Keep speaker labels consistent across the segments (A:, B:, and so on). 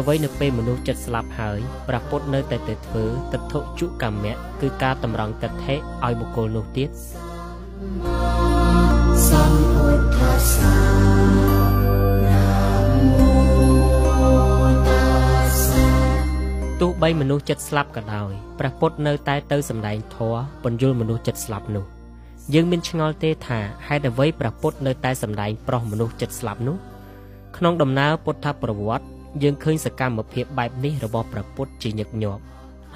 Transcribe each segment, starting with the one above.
A: អ្វីនៅពេលមនុស្សចិត្តស្លាប់ហើយព្រះពុទ្ធនៅតែទៅធ្វើទិដ្ឋុជុកម្មៈគឺការតម្រង់ទិដ្ឋិឲ្យបុគ្គលនោះទៀត
B: សម្ពុទ្ធសាណាមោតាសា
A: ទោះបីមនុស្សចិត្តស្លាប់ក៏ដោយព្រះពុទ្ធនៅតែទៅសម្ដែងធម៌ពន្យល់មនុស្សចិត្តស្លាប់នោះយើងមានឆ្ងល់ទេថាហេតុអ្វីព្រះពុទ្ធនៅតែសម្ដែងប្រោះមនុស្សចិត្តស្លាប់នោះក្នុងដំណើរពុទ្ធប្រវត្តិ យើងឃើញសកម្មភាពបែបនេះរបស់ព្រះពុទ្ធជាញឹកញាប់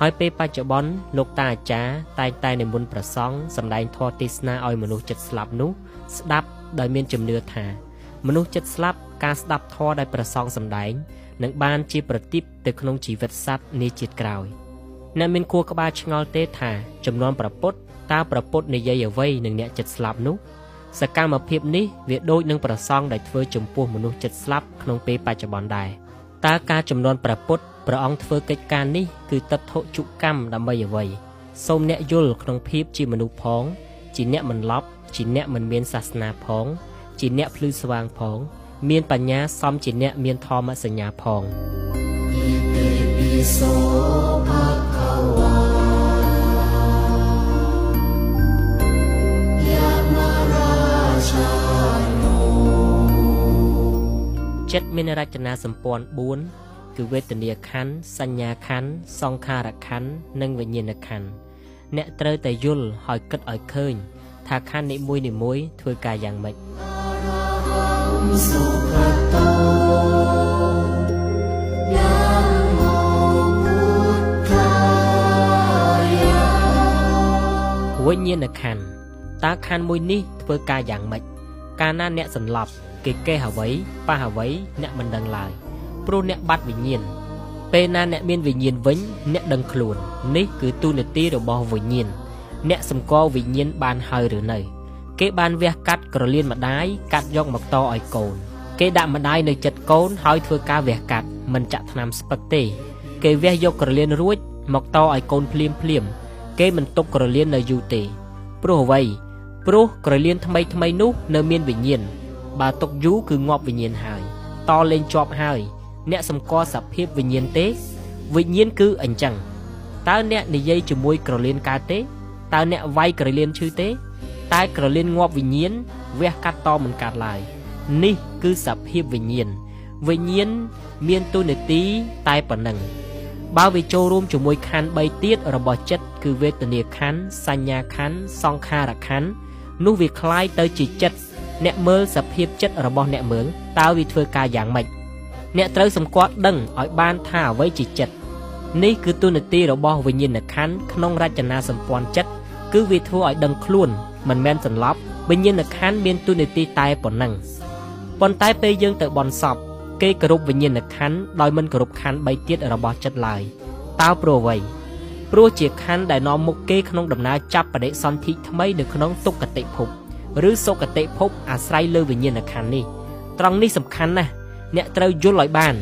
A: ហើយពេលបច្ចុប្បន្នលោកតាអាចារ្យតែងតែនិមន្តព្រះសង្ឃសម្ដែងធម៌ទេសនាឲ្យមនុស្សចិត្តស្លាប់នោះស្ដាប់ដោយមានជំនឿថា មនុស្សចិត្តស្លាប់ការស្ដាប់ធម៌ដោយព្រះសង្ឃសម្ដែងនឹងបានជាប្រទីបទៅក្នុងជីវិតសត្វនាជាតិក្រោយអ្នកមានគួរក្បាលឆ្ងល់ទេថាចំនួនប្រពុតតើប្រពុតនិយាយអ្វីនឹងអ្នកចិត្តស្លាប់នោះសកម្មភាពនេះវាដូចនឹងប្រសងដែលធ្វើចំពោះមនុស្សចិត្តស្លាប់ក្នុងពេលបច្ចុប្បន្នដែរ តើការចំនួនប្រពុតព្រះអង្គធ្វើកិច្ចការនេះគឺតដ្ឋុជុកម្មដើម្បីអ្វីសូមអ្នកយល់ក្នុងភាពជាមនុស្សផង ជាអ្នកមិនឡប់ជាអ្នកមិនមានសាសនាផង ជាអ្នកភ្លឺស្វាងផង មានបញ្ញាសមជាអ្នកមានធម៌សញ្ញាផង
B: អ៊ីតិពិសូ
A: ចិត្តមានរចនាសម្ព័ន្ធ4គឺវេទនាខណ្ឌសញ្ញាខណ្ឌសង្ខារខណ្ឌនិងវិញ្ញាណខណ្ឌអ្នកត្រូវតែយល់ហើយគិតឲ្យឃើញ ថាខណ្ឌនីមួយនីមួយធ្វើការយ៉ាងម៉េចសុខតោវិញ្ញាណខណ្ឌតើខណ្ឌមួយនេះធ្វើការយ៉ាងម៉េចកាលណាអ្នកសន្លប់ គេកេះអ្វីប៉ះអ្វីអ្នកមិនដឹងឡើយព្រោះអ្នកបាត់វិញ្ញាណពេលណាអ្នកមានវិញ្ញាណវិញអ្នកដឹងខ្លួននេះគឺទូនាទីរបស់វិញ្ញាណអ្នកសម្គាល់វិញ្ញាណបានហើយឬនៅ គេបានវះកាត់ក្រលៀនម្ដាយកាត់យកមកតឲ្យកូន គេដាក់ម្ដាយនៅចិត្តកូនហើយធ្វើការវះកាត់មិនចាក់ថ្នាំស្ពឹកទេ គេវះយកក្រលៀនរួច មកតឲ្យកូនភ្លាមភ្លាមគេមិនទុកក្រលៀននៅយូរទេ ព្រោះអ្វីព្រោះក្រលៀនថ្មីថ្មីនោះនៅមានវិញ្ញាណ បើទុកយូរគឺងាប់វិញ្ញាណហើយតលេងជាប់ហើយ អ្នកសម្គាល់សភាពវិញ្ញាណទេវិញ្ញាណគឺអញ្ចឹងតើអ្នកនិយាយជាមួយក្រលៀនកើតទេតើអ្នកវាយក្រលៀនឈឺទេតែក្រលៀនងាប់វិញ្ញាណវះកាត់តមិនកាត់ឡើយនេះគឺសភាពវិញ្ញាណវិញ្ញាណមានទូនាទីតែប៉ុណ្ណឹងបើវាចូលរួមជាមួយខណ្ឌ3ទៀតរបស់ចិត្តគឺវេទនាខណ្ឌសញ្ញាខណ្ឌសង្ខារខណ្ឌនោះវាคล้ายទៅជាចិត្ត អ្នកមើលសភាពចិត្តរបស់អ្នកមើលតើវាធ្វើការយ៉ាងម៉េចអ្នកត្រូវសម្គាល់ដឹងឲ្យបានថាអ្វីជាចិត្តនេះគឺទូនាទីរបស់វិញ្ញាណខណ្ឌក្នុងរចនាសម្ព័ន្ធចិត្តគឺវាធ្វើឲ្យដឹងខ្លួនមិនមែនសន្លប់វិញ្ញាណខណ្ឌមានទូនាទីតែប៉ុណ្ណឹងប៉ុន្តែពេលយើងទៅបន់សពគេគោរពវិញ្ញាណខណ្ឌដោយមិនគោរពខណ្ឌ3ទៀតរបស់ចិត្តឡើយតើព្រោះអ្វីព្រោះជាខណ្ឌដែលនាំមុខគេក្នុងដំណើរចាប់បដិសន្ធិថ្មីនៅក្នុងទុក្ខតិភព ឬសុគតិភពអាស្រ័យលើវិញ្ញាណខណ្ឌនេះត្រង់នេះសំខាន់ណាស់អ្នកត្រូវយល់ឲ្យបាន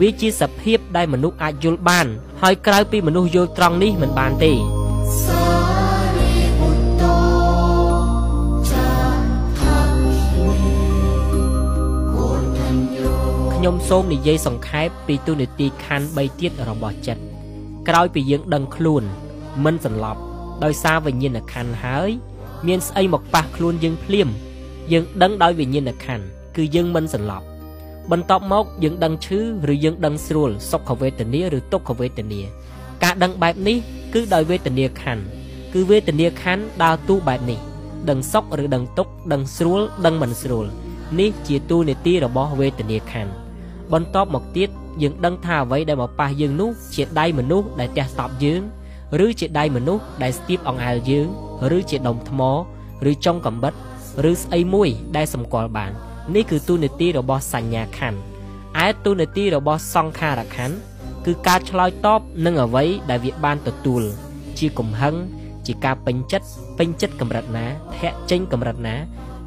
A: វាជាសភាពដែលមនុស្សអាចយល់បាន ហើយក្រៅពីមនុស្សយល់ត្រង់នេះមិនបានទេខ្ញុំសូមនិយាយសង្ខេបពីទូនីតិខណ្ឌ3ទៀតរបស់ចិត្តក្រោយពីយើងដឹងខ្លួន មិនសន្លប់ដោយសារវិញ្ញាណខណ្ឌហើយ មានស្អីមកប៉ះខ្លួនយើងភ្លាមយើងដឹងដោយវិញ្ញាណក្ខន្ធគឺយើងមិនសន្លប់បន្ទាប់មកយើងដឹងឈឺឬយើងដឹងស្រួលសុខវេទនាឬទុក្ខវេទនាការដឹងបែបនេះគឺដោយវេទនាខណ្ឌគឺវេទនាខណ្ឌដើរតួបែបនេះដឹងសុខឬដឹងទុក្ខដឹងស្រួលដឹងមិនស្រួលនេះជាតួនាទីរបស់វេទនាខណ្ឌបន្ទាប់មកទៀតយើងដឹងថាអ្វីដែលមកប៉ះយើងនោះជាដៃមនុស្សដែលទះស្តប់យើង ឬជាដៃមនុស្សដែលស្ទាបអង្អែលយើងឬជាដុំថ្មឬចុងកំបិតឬស្អីមួយដែលសម្គាល់បាននេះគឺទូនាទីរបស់សញ្ញាខណ្ឌឯទូនាទីរបស់សង្ខារខណ្ឌគឺការឆ្លើយតបនឹងអ្វីដែលវាបានទទួលជាកំហឹងជាការពេញចិត្តពេញចិត្តកម្រិតណាធាក់ចេញកម្រិតណា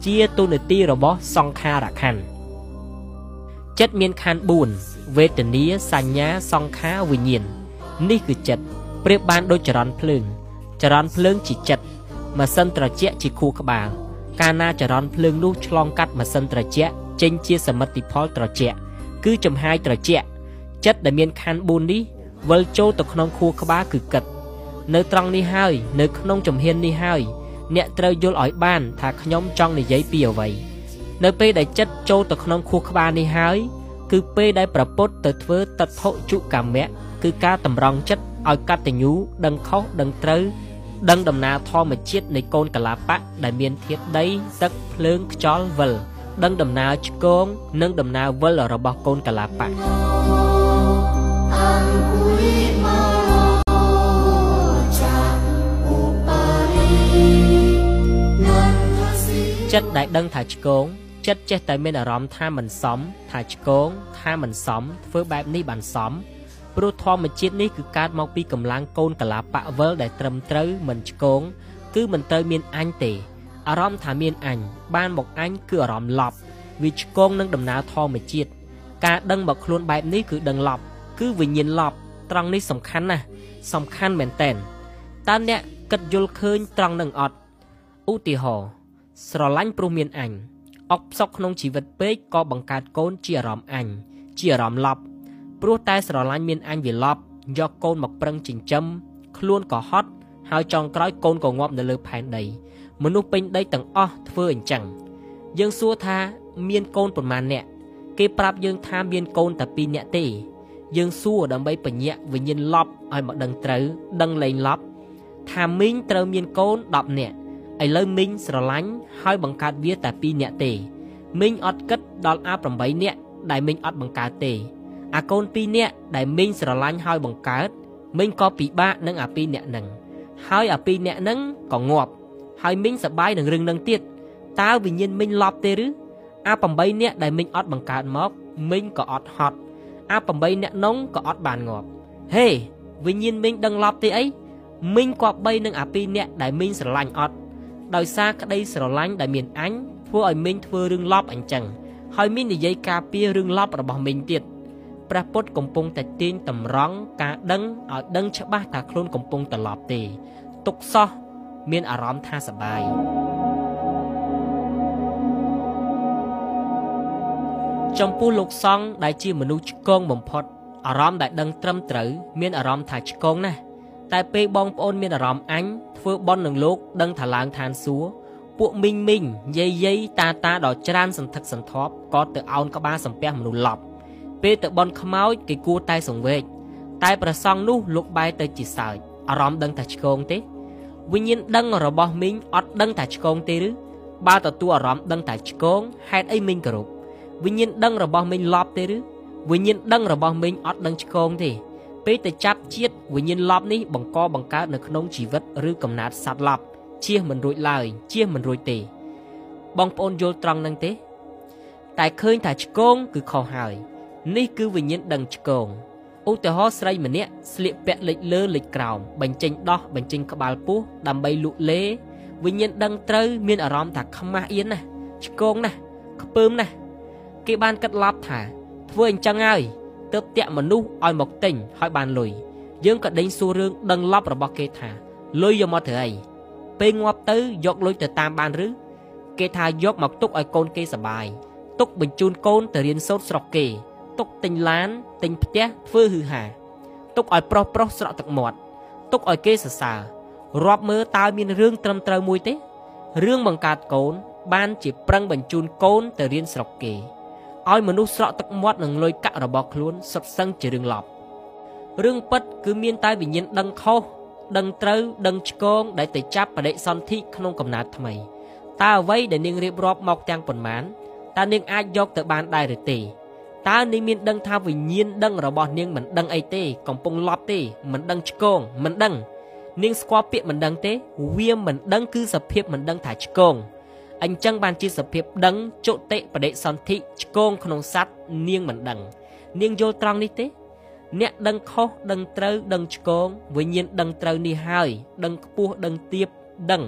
A: ជាទូនាទីរបស់សង្ខារខណ្ឌចិត្តមានខណ្ឌ4វេទនាសញ្ញាសង្ខារវិញ្ញាណនេះគឺចិត្ត ប្រៀបបានដូចចរន្តភ្លើងចរន្តភ្លើងជាចិត្តម៉ាស៊ីនត្រជាក់ជាខួរក្បាល កាលណាចរន្តភ្លើងនោះឆ្លងកាត់ម៉ាស៊ីនត្រជាក់ចេញជាសមិទ្ធផលត្រជាក់គឺចំហាយត្រជាក់ចិត្តដែលមានខណ្ឌ4នេះវិលចូលទៅក្នុងខួរក្បាលគឺគិត នៅត្រង់នេះហើយ នៅក្នុងជំហាននេះហើយអ្នកត្រូវយល់ឲ្យបានថាខ្ញុំចង់និយាយពីអ្វីនៅពេលដែលចិត្តចូលទៅក្នុងខួរក្បាលនេះហើយ គឺពេលដែលប្រពុតទៅធ្វើតថុជកម្មៈគឺការតម្រង់ចិត្ត ឲ្យកតញ្ញូដឹងខុសដឹងត្រូវដឹងដំណើរធម្មជាតិនៃកូនកលាបៈដែលមានធាតុដីទឹកភ្លើងខ្យល់វិលដឹងដំណើរឆ្កងនិងដំណើរវិលរបស់កូនកលាបៈចិត្តដែលដឹងថាឆ្កងចិត្តចេះតែមានអារម្មណ៍ថាមិនសមថាឆ្កងថាមិនសមធ្វើបែបនេះបានសម ព្រោះធម្មជាតិនេះគឺកើតមកពីកម្លាំងកូនកលាបៈវិលដែលត្រឹមត្រូវមិនឆ្កងគឺមិនត្រូវមានអញទេអារម្មណ៍ថាមានអញបានមកអញគឺអារម្មណ៍ឡប់វាឆ្កងនឹងដំណើរធម្មជាតិការដឹងមកខ្លួនបែបនេះគឺដឹងឡប់គឺវិញ្ញាណឡប់ត្រង់នេះសំខាន់ណាស់សំខាន់មែនតែនតើអ្នកគិតយល់ឃើញត្រង់នឹងអត់ឧទាហរណ៍ស្រឡាញ់ព្រោះមានអញអុកផ្សុកក្នុងជីវិតពេកក៏បង្កើតកូនជាអារម្មណ៍អញជាអារម្មណ៍ឡប់ ព្រោះតែស្រឡាញ់មានអញវាឡប់យកកូនមកប្រឹងចិញ្ចឹមខ្លួនក៏ហត់ហើយចង់ក្រោយកូនក៏ងាប់នៅលើផែនដី មនុស្សពេញដីទាំងអស់ធ្វើអញ្ចឹងយើងសួរថាមានកូនប៉ុន្មានអ្នកគេប្រាប់យើងថាមានកូនតែ2នាក់ទេយើងសួរដើម្បីបញ្ញាក់វិញ្ញាណឡប់ឲ្យមកដឹងត្រូវដឹងលែងឡប់ថាមីងត្រូវមានកូន10នាក់ឥឡូវមីងស្រឡាញ់ហើយបង្កើតវាតែ2នាក់ទេមីងអត់គិតដល់អា8នាក់ដែលមីងអត់បង្កើតទេ អាកូន2នាក់ដែលមីងស្រឡាញ់ហើយបង្កើតមីងក៏ពិបាកនឹងអា2នាក់នឹងហើយអា2នាក់នឹងក៏ងាប់ហើយមីងសបាយនឹងរឿងនឹងទៀតតើវិញ្ញាណមីងឡប់ទេឬអា8នាក់ដែលមីងអត់បង្កើតមកមីងក៏អត់ហត់អា8នាក់នោះក៏អត់បានងាប់ហេវិញ្ញាណមីងដឹងឡប់ទេអីមីងគប្បីនឹងអា2នាក់ដែលមីងស្រឡាញ់អត់ដោយសារក្តីស្រឡាញ់ដែលមានអញធ្វើឲ្យមីងធ្វើរឿងឡប់អញ្ចឹងហើយមីងនិយាយការពាររឿងឡប់របស់មីងទៀត ព្រះពុទ្ធកំពុងតែទាញតម្រង់ការដឹងឲ្យដឹងច្បាស់ថាខ្លួនកំពុងត្រឡប់ទេ ទុកសោះមានអារម្មណ៍ថាសបាយចំពោះលោកសង្ឃដែលជាមនុស្សឆ្កងបំផុតអារម្មណ៍ដែលដឹងត្រឹមត្រូវមានអារម្មណ៍ថាឆ្កងណាស់តែពេលបងប្អូនមានអារម្មណ៍អញធ្វើបន់នឹងលោកដឹងថាឡើងឋានសួគ៌ពួកមីងមីងយាយយាយតាតាដ៏ច្រើនសន្ធឹកសន្ធាប់ក៏ទៅអោនក្បាលសំពះមនុស្សឡប់ ពេលទៅបន់ខ្មោចគេគួរតែសង្វេកតែប្រសងនោះលោកបែរទៅជាសើចអារម្មណ៍ដឹងថាឆ្កងទេវិញ្ញាណដឹងរបស់មីងអត់ដឹងថាឆ្កងទេឬបើទទួលអារម្មណ៍ដឹងថាឆ្កងហេតុអីមីងគោរពវិញ្ញាណដឹងរបស់មីងឡប់ទេឬវិញ្ញាណដឹងរបស់មីងអត់ដឹងឆ្កងទេពេលទៅចាប់ជាតិវិញ្ញាណឡប់នេះបង្កបង្កើតនៅក្នុងជីវិតឬកំណត់សត្វឡប់ជៀសមិនរួចឡើយជៀសមិនរួចទេ បងប្អូនយល់ត្រង់នឹងទេ តែឃើញថាឆ្កងគឺខុសហើយ នេះគឺវិញ្ញាណដឹងឆ្កងឧទាហរណ៍ស្រីម្នាក់ស្លៀកពាក់លិចលើលិចក្រោមបញ្ចេញដោះបញ្ចេញក្បាលពោះដើម្បីលក់លេវិញ្ញាណដឹងត្រូវមានអារម្មណ៍ថាខ្មាស់អៀនណាស់ឆ្កងណាស់ខ្ពើមណាស់គេបានគិតឡប់ថាធ្វើអញ្ចឹងហើយទើបតាក់មនុស្សឲ្យមកទិញហើយបានលុយយើងក៏ដេញសួររឿងដឹងឡប់របស់គេថាលុយយកមកធ្វើអីពេលងាប់ទៅយកលុយទៅតាមបានឬគេថាយកមកទុកឲ្យកូនគេសបាយទុកបញ្ជូនកូនទៅរៀនសូត្រស្រុកគេ ទុកទិញឡានទិញផ្ទះធ្វើហឺហាទុកឲ្យប្រុសប្រុសស្រក់ទឹកមាត់ទុកឲ្យគេសរសើររាប់មើលតើមានរឿងត្រឹមត្រូវមួយទេរឿងបង្កើតកូន បានជាប្រឹងបញ្ជូនកូនទៅរៀនស្រុកគេឲ្យមនុស្សស្រក់ទឹកមាត់និងលុយកាក់របស់ខ្លួនសុទ្ធសឹងជារឿងឡប់រឿងពិតគឺមានតែវិញ្ញាណដឹងខុសដឹងត្រូវដឹងឆ្កងដែលទៅចាប់បដិសន្ធិក្នុងកំណើតថ្មីតើអ្វីដែលនាងរៀបរាប់មកទាំងប៉ុន្មានតើនាងអាចយកទៅបានដែរឬទេ តើនាងមានដឹងថាវិញ្ញាណដឹងរបស់នាងមិនដឹងអីទេ កំពុងលប់ទេមិនដឹងឆ្កងមិនដឹងនាងស្គាល់ពាក្យមិនដឹងទេ វាមិនដឹងគឺសភាពមិនដឹងថាឆ្កងអញ្ចឹងបានជាសភាពដឹងចុតិបដិសន្ធិឆ្កងក្នុងសัตว์នាងមិនដឹង នាងយល់ត្រង់នេះទេ អ្នកដឹងខុសដឹងត្រូវដឹងឆ្កងវិញ្ញាណដឹងត្រូវនេះហើយដឹងខ្ពស់ដឹងទៀបដឹង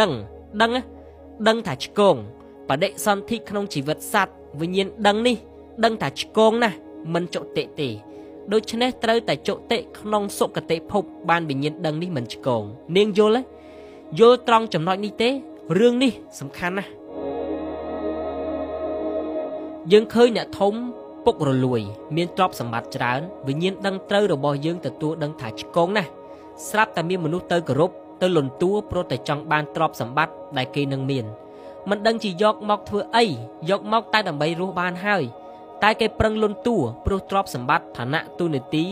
A: ដឹងដឹងដឹងថាឆ្កងបដិសន្ធិក្នុងជីវិតសัตว์វិញ្ញាណដឹងនេះ ដឹងថាឆ្កងណាស់មិនចុតិទេដូច្នេះត្រូវតែចុតិក្នុងសុគតិភពបានវិញ្ញាណដឹងនេះមិនឆ្កង នាងយល់ទេយល់ត្រង់ចំណុចនេះទេរឿងនេះសំខាន់ណាស់យើងឃើញអ្នកធំពុករលួយ មានទ្រព្យសម្បត្តិច្រើនវិញ្ញាណដឹងត្រូវរបស់យើងទទួលដឹងថាឆ្កងណាស់ស្រាប់តែមានមនុស្សទៅគោរពទៅលន់តួព្រោះតែចង់បានទ្រព្យសម្បត្តិដែលគេនឹងមានមិនដឹងជាយកមកធ្វើអីយកមកតែដើម្បីរស់បានហើយ តែគេប្រឹងលន់តួព្រោះទ្រព្យសម្បត្តិឋានៈទូនាទី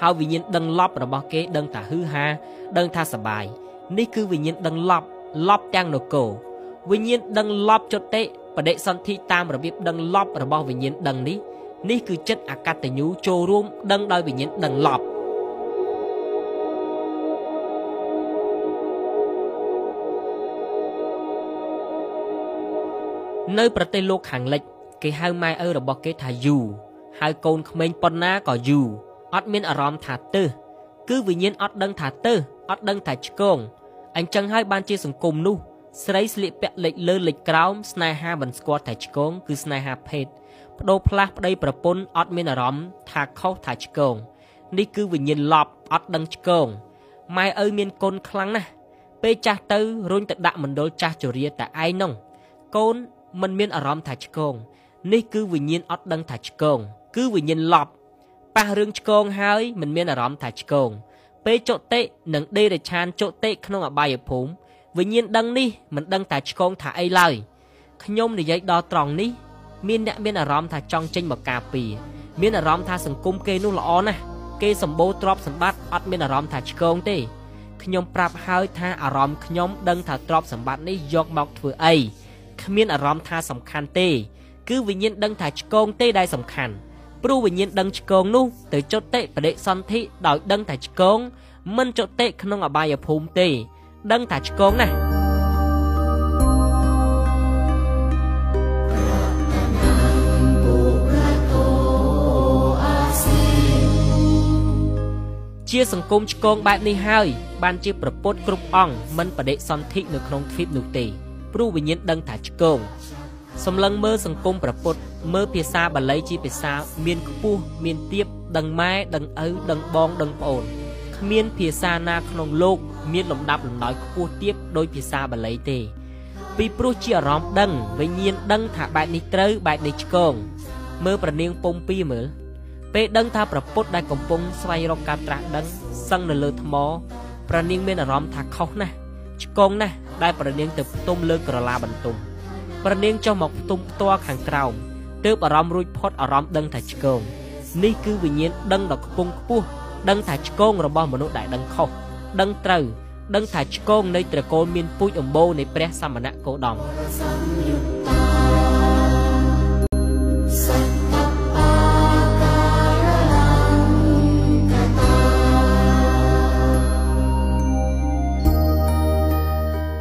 A: ហើយវិញ្ញាណដឹងឡប់របស់គេដឹងថាហឺហា ដឹងថាសបាយនេះគឺវិញ្ញាណដឹងឡប់ឡប់ទាំងនគរវិញ្ញាណដឹងឡប់ចុតិបដិសន្ធិតាមរបៀបដឹងឡប់របស់វិញ្ញាណដឹងនេះនេះគឺចិត្តអកតញ្ញូចូលរួមដឹងដោយវិញ្ញាណដឹងឡប់នៅប្រទេសលោកខាងលិច គេហៅម៉ែឪរបស់គេថាយូហៅកូនក្មេងប៉ុណ្ណាក៏យូអត់មានអារម្មណ៍ថាទៅគឺវិញ្ញាណអត់ដឹងថាទៅអត់ដឹងថាឆ្កងអញ្ចឹងហើយបានជាសង្គមនោះស្រីស្លៀកពាក់លេចលើលេចក្រោមស្នេហាមិនស្គាល់តែឆ្កងគឺស្នេហាភេទបដូរផ្លាស់ប្តីប្រពន្ធអត់មានអារម្មណ៍ថាខុសថាឆ្កងនេះគឺវិញ្ញាណលប់អត់ដឹងឆ្កងម៉ែឪមានគុណខ្លាំងណាស់ពេលចាស់ទៅរុញទៅដាក់មណ្ឌលចាស់ជរាតែឯងនោះកូនមិនមានអារម្មណ៍ថាឆ្កង នេះគឺវិញ្ញាណអត់ដឹងថាឆ្កងគឺវិញ្ញាណលប់ប៉ះរឿងឆ្កងហើយមិនមានអារម្មណ៍ថាឆ្កងពេលចុតិនិងដេរឆានចុតិក្នុងអបាយភូមិវិញ្ញាណដឹងនេះមិនដឹងតែឆ្កងថាអីឡើយខ្ញុំនិយាយដល់ត្រង់នេះមានអ្នកមានអារម្មណ៍ថាចង់ចេញមកការពារមានអារម្មណ៍ថាសង្គមគេនោះល្អណាស់គេសម្បូរទ្រព្យសម្បត្តិអត់មានអារម្មណ៍ថាឆ្កងទេខ្ញុំប្រាប់ហើយថាអារម្មណ៍ខ្ញុំដឹងថាទ្រព្យសម្បត្តិនេះយកមកធ្វើអីគ្មានអារម្មណ៍ថាសំខាន់ទេ គឺវិញ្ញាណដឹងថាឆ្កងទេដែលសំខាន់ព្រោះវិញ្ញាណដឹងឆ្កងនោះទៅចុតិបដិសន្ធិដោយដឹងថាឆ្កងមិនចុតិក្នុងអបាយភូមិទេ ដឹងថាឆ្កងណាស់ជាសង្គមឆ្កងបែបនេះហើយ បានជាប្រពុតគ្រប់អង្គមិនបដិសន្ធិនៅក្នុងទ្វីបនោះទេព្រោះវិញ្ញាណដឹងថាឆ្កង សម្លឹងមើលសង្គមប្រពុតមើលភាសាបាលីជាភាសាមានខ្ពស់មានទៀបដឹងម៉ែដឹងឪដឹងបងដឹងប្អូនគ្មានភាសាណាក្នុងលោកមានលំដាប់លំដោយខ្ពស់ទៀបដោយភាសាបាលីទេ ពីព្រោះជាអារម្មណ៍ដឹងវិញ្ញាណដឹងថាបែបនេះត្រូវបែបនេះឆ្កងមើលប្រនាងពុំពីមើលពេលដឹងថាប្រពុតដែលកំពុងស្វែងរកការត្រាស់ដឹងសឹងនៅលើថ្មប្រនាងមានអារម្មណ៍ថាខុសណាស់ឆ្កងណាស់ដែលប្រនាងទៅផ្ទុំលើក្រឡាបន្ទុំ ប្រនាងចុះមកផ្ទុំផ្ទាល់ខាងក្រោមទើបអារម្មណ៍រួចផុតអារម្មណ៍ដឹងថាឆ្កងនេះគឺវិញ្ញាណដឹងដ៏ខ្ពង់ខ្ពស់ដឹងថាឆ្កងរបស់មនុស្សដែលដឹងខុសដឹងត្រូវដឹងថាឆ្កងនៃត្រកូលមានពូជអម្បូរនៃព្រះសមណគោដម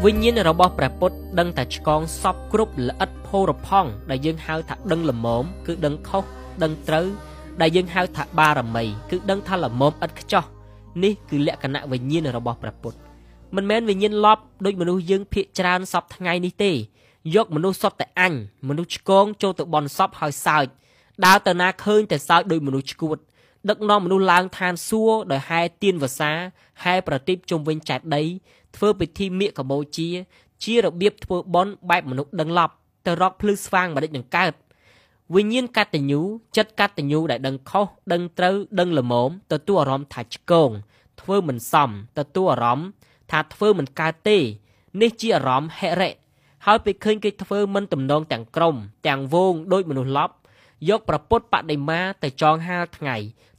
A: វិញ្ញាណរបស់ព្រះពុទ្ធដឹងតែឆ្កងសពគ្រប់ល្អិតផូរផង់ដែលយើងហៅថាដឹងល្មមគឺដឹងខុសដឹងត្រូវដែលយើងហៅថាបារមីគឺដឹងថាល្មមឥតខ្ចោះនេះគឺលក្ខណៈវិញ្ញាណរបស់ព្រះពុទ្ធមិនមែនវិញ្ញាណលប់ដូចមនុស្សយើងភាកច្រើនសពថ្ងៃនេះទេយកមនុស្សសពតែអញមនុស្សឆ្កងចូលទៅបន់សពហើយសើចដើរទៅណាឃើញតែសើចដូចមនុស្សឈួតដឹកនាំមនុស្សឡើងឋានសួគ៌ដោយហែទៀនវសាហែប្រទីបជុំវិញចែកដី ធ្វើពិធីមៀកកម្ពុជា ជារបៀបធ្វើបន់បែបមនុស្សដឹងឡប់ទៅរកភ្លឺស្វាងម្ដេចនឹងកើតវិញ្ញាណកតញ្ញូចិត្តកតញ្ញូដែលដឹងខុសដឹងត្រូវដឹងល្មមទទួលអារម្មណ៍ថាឆ្កងធ្វើមិនសមទទួលអារម្មណ៍ថាធ្វើមិនកើតទេ នេះជាអារម្មណ៍ហិរិហើយពេលឃើញគេធ្វើមិនទំនងទាំងក្រុមទាំងវងដោយមនុស្សឡប់យកប្រពុតបដិមាទៅចងហាលថ្ងៃ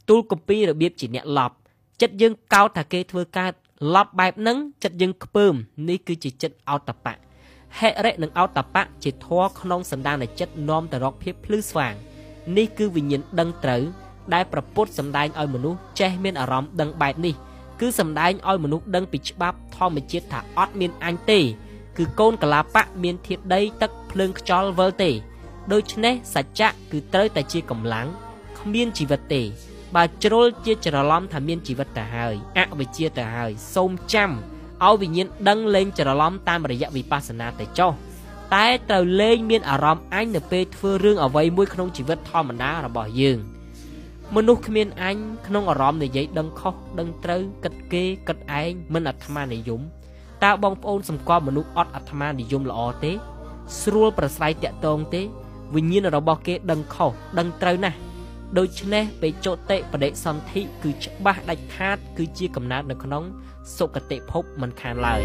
A: ទូលកពីរបៀបជាអ្នកឡប់ចិត្តយើងកោតថាគេធ្វើកើត ឡប់បែបហ្នឹងចិត្តយើងខ្ពើមនេះគឺជាចិត្តអតបៈហិរិនិងអតបៈជាធម៌ក្នុងសន្តានចិត្តនាំទៅរកភាពភ្លឺស្វាងនេះគឺវិញ្ញាណដឹងត្រូវដែលប្រពុតសម្ដែងឲ្យមនុស្សចេះមានអារម្មណ៍ដឹងបែបនេះគឺសម្ដែងឲ្យមនុស្សដឹងពីច្បាប់ធម្មជាតិថាអត់មានអញទេ គឺកូនកលាបៈមានធាតុដីទឹកភ្លើងខ្យល់វិលទេ ដូច្នេះសច្ចៈគឺត្រូវតែជាកម្លាំងគ្មានជីវិតទេ បើជ្រុលជាច្រឡំថាមានជីវិតទៅហើយអវិជ្ជាទៅហើយសូមចាំឲ្យវិញ្ញាណដឹងលេងច្រឡំតាមរយៈវិបស្សនាទៅចុះតែត្រូវលេងមានអារម្មណ៍អញនៅពេលធ្វើរឿងអ្វីមួយក្នុងជីវិតធម្មតារបស់យើងមនុស្សគ្មានអញក្នុងអារម្មណ៍និយាយដឹងខុសដឹងត្រូវគិតគេគិតឯងមិនអាត្មានិយមតើបងប្អូនសម្គាល់មនុស្សអត់អាត្មានិយមល្អទេ ស្រួលប្រស្រ័យតាក់ទងទេ វិញ្ញាណរបស់គេដឹងខុសដឹងត្រូវណាស់ ដូច្នេះពេលចុតិបដិសន្ធិគឺច្បាស់ដាច់ខាត គឺជាកំណើតនៅក្នុង សុគតិភពមិនខានឡើយ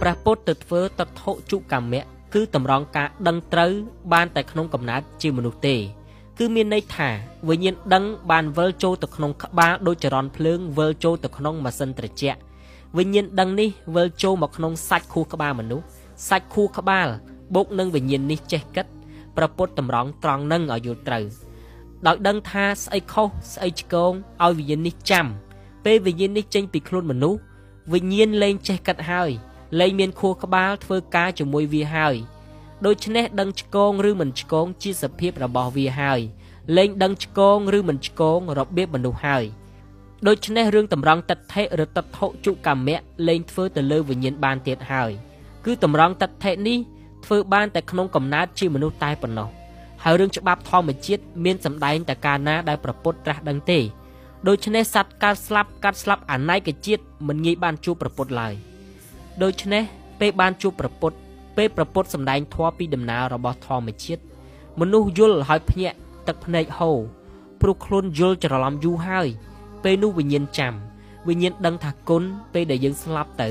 A: ព្រះពុទ្ធទៅធ្វើតថុជកម្មៈគឺតម្រង់ការដឹងត្រូវបានតែក្នុងកំណើតជាមនុស្សទេ គឺមានន័យថាវិញ្ញាណដឹងបានវិលចូលទៅក្នុងក្បាលដូចចរន្តភ្លើងវិលចូលទៅក្នុងម៉ាស៊ីនត្រជាក់វិញ្ញាណដឹងនេះវិលចូលមកក្នុងសាច់ខួរក្បាលមនុស្សសាច់ខួរក្បាលបូកនឹងវិញ្ញាណនេះចេះគិតប្រពុតតម្រង់ត្រង់នឹងឲ្យយល់ត្រូវដោយដឹងថាស្អីខុសស្អីឆ្គងឲ្យវិញ្ញាណនេះចាំ ពេលវិញ្ញាណនេះចេញពីខ្លួនមនុស្សវិញ្ញាណលែងចេះគិតហើយលែងមានខួរក្បាលធ្វើការជាមួយវាហើយ ដូច្នេះដឹងឆ្កងឬមិនឆ្កងជាសភាពរបស់វាហើយលែងដឹងឆ្កងឬមិនឆ្កងរបៀបមនុស្សហើយដូច្នេះរឿងតម្រង់តដ្ឋិឬតដ្ឋុជកម្មៈលែងធ្វើទៅលើវិញ្ញាណបានទៀតហើយគឺតម្រង់តដ្ឋិនេះធ្វើបានតែក្នុងកំណើតជាមនុស្សតែប៉ុណ្ណោះហើយរឿងច្បាប់ធម្មជាតិមានសម្ដែងតែកាលណាដែលប្រពុតត្រាស់ដឹងទេដូច្នេះសត្វកាត់ស្លាប់កាត់ស្លាប់អនាគជាតិមិនងាយបានជួបប្រពុតឡើយដូច្នេះពេលបានជួបប្រពុត ពេលប្រពុតសម្ដែងធម៌ពីដំណើររបស់ធម្មជាតិមនុស្សយល់ហើយភ្ញាក់ទឹកភ្នែកហូរព្រោះខ្លួនយល់ច្រឡំយូរហើយ ពេលនោះវិញ្ញាណចាំវិញ្ញាណដឹងថាគុណពេលដែលយើងស្លាប់ទៅ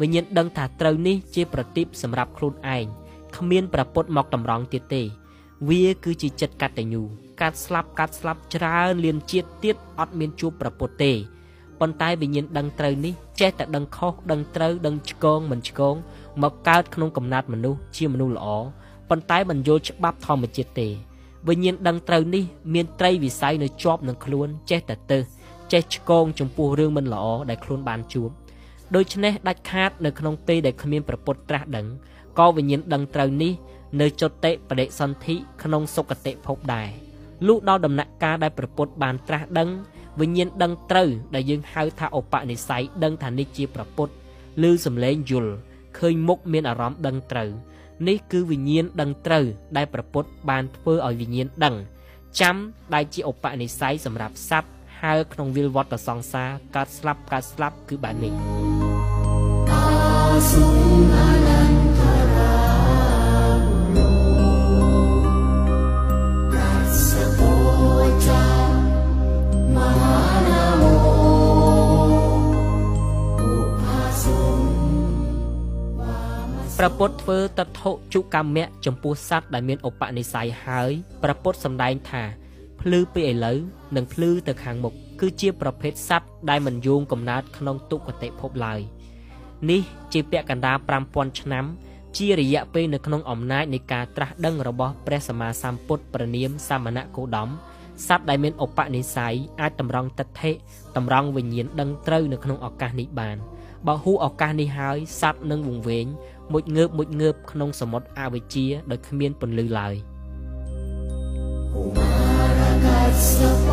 A: វិញ្ញាណដឹងថាត្រូវនេះជាប្រទីបសម្រាប់ខ្លួនឯងគ្មានប្រពុតមកតម្រង់ទៀតទេ វាគឺជាចិត្តកតញ្ញូកាត់ស្លាប់កាត់ស្លាប់ច្រើនលៀនជាតិទៀតអត់មានជួបប្រពុតទេ ប៉ុន្តែវិញ្ញាណដឹងត្រូវនេះចេះតែដឹងខុសដឹងត្រូវដឹងឆ្កងមិនឆ្កង មកកើតក្នុងកំណត់មនុស្សជាមនុស្សល្អប៉ុន្តែមិនយល់ច្បាប់ធម្មជាតិទេវិញ្ញាណដឹងត្រូវនេះមានត្រីវិស័យនៅជាប់នឹងខ្លួនចេះតែទៅចេះឆ្កងចំពោះរឿងមិនល្អដែលខ្លួនបានជួបដូច្នេះដាច់ខាតនៅក្នុងពេលដែលគ្មានប្រពុតត្រាស់ដឹងក៏វិញ្ញាណដឹងត្រូវនេះនៅចុតិបដិសន្ធិក្នុងសុគតិភពដែរលុះដល់ដំណាក់កាលដែលប្រពុតបានត្រាស់ដឹង វិញ្ញាណដឹងត្រូវដែលយើងហៅថាឧបនិស្ស័យដឹងថានេះជាប្រពុតឬសំឡេងយល់ឃើញមុខមានអារម្មណ៍ដឹងត្រូវនេះគឺវិញ្ញាណដឹងត្រូវដែលប្រពុតបានធ្វើឲ្យវិញ្ញាណដឹងចាំដែលជាឧបនិស្ស័យសម្រាប់សត្វហើក្នុងវិលវត្តសង្សារកើតស្លាប់កើតស្លាប់គឺបែបនេះតាសុ ព្រះពុទ្ធធ្វើតថុជកម្មៈចំពោះសត្វដែលមានឧបនិស្ស័យហើយព្រះពុទ្ធសម្ដែងថាភ្លឺពីឥឡូវនិងភ្លឺទៅខាងមុខគឺជាប្រភេទសត្វដែលមិនយងកំណើតក្នុងទុគតិភពឡើយនេះជាពាក់កណ្ដាល5000ឆ្នាំ ជារយៈពេលនៅក្នុងអំណាចនៃការត្រាស់ដឹងរបស់ព្រះសម្មាសម្ពុទ្ធប្រនាមសាមណគោដមសត្វដែលមានឧបនិស្ស័យអាចតម្រង់ទិដ្ឋិតម្រង់វិញ្ញាណដឹងត្រូវនៅក្នុងឱកាសនេះបានបើហួឱកាសនេះហើយសត្វនឹងវង្វេង មួយងើបមួយងើបក្នុងសមុទ្រអវិជ្ជាដោយគ្មានពន្លឺឡើយ Oh, my God,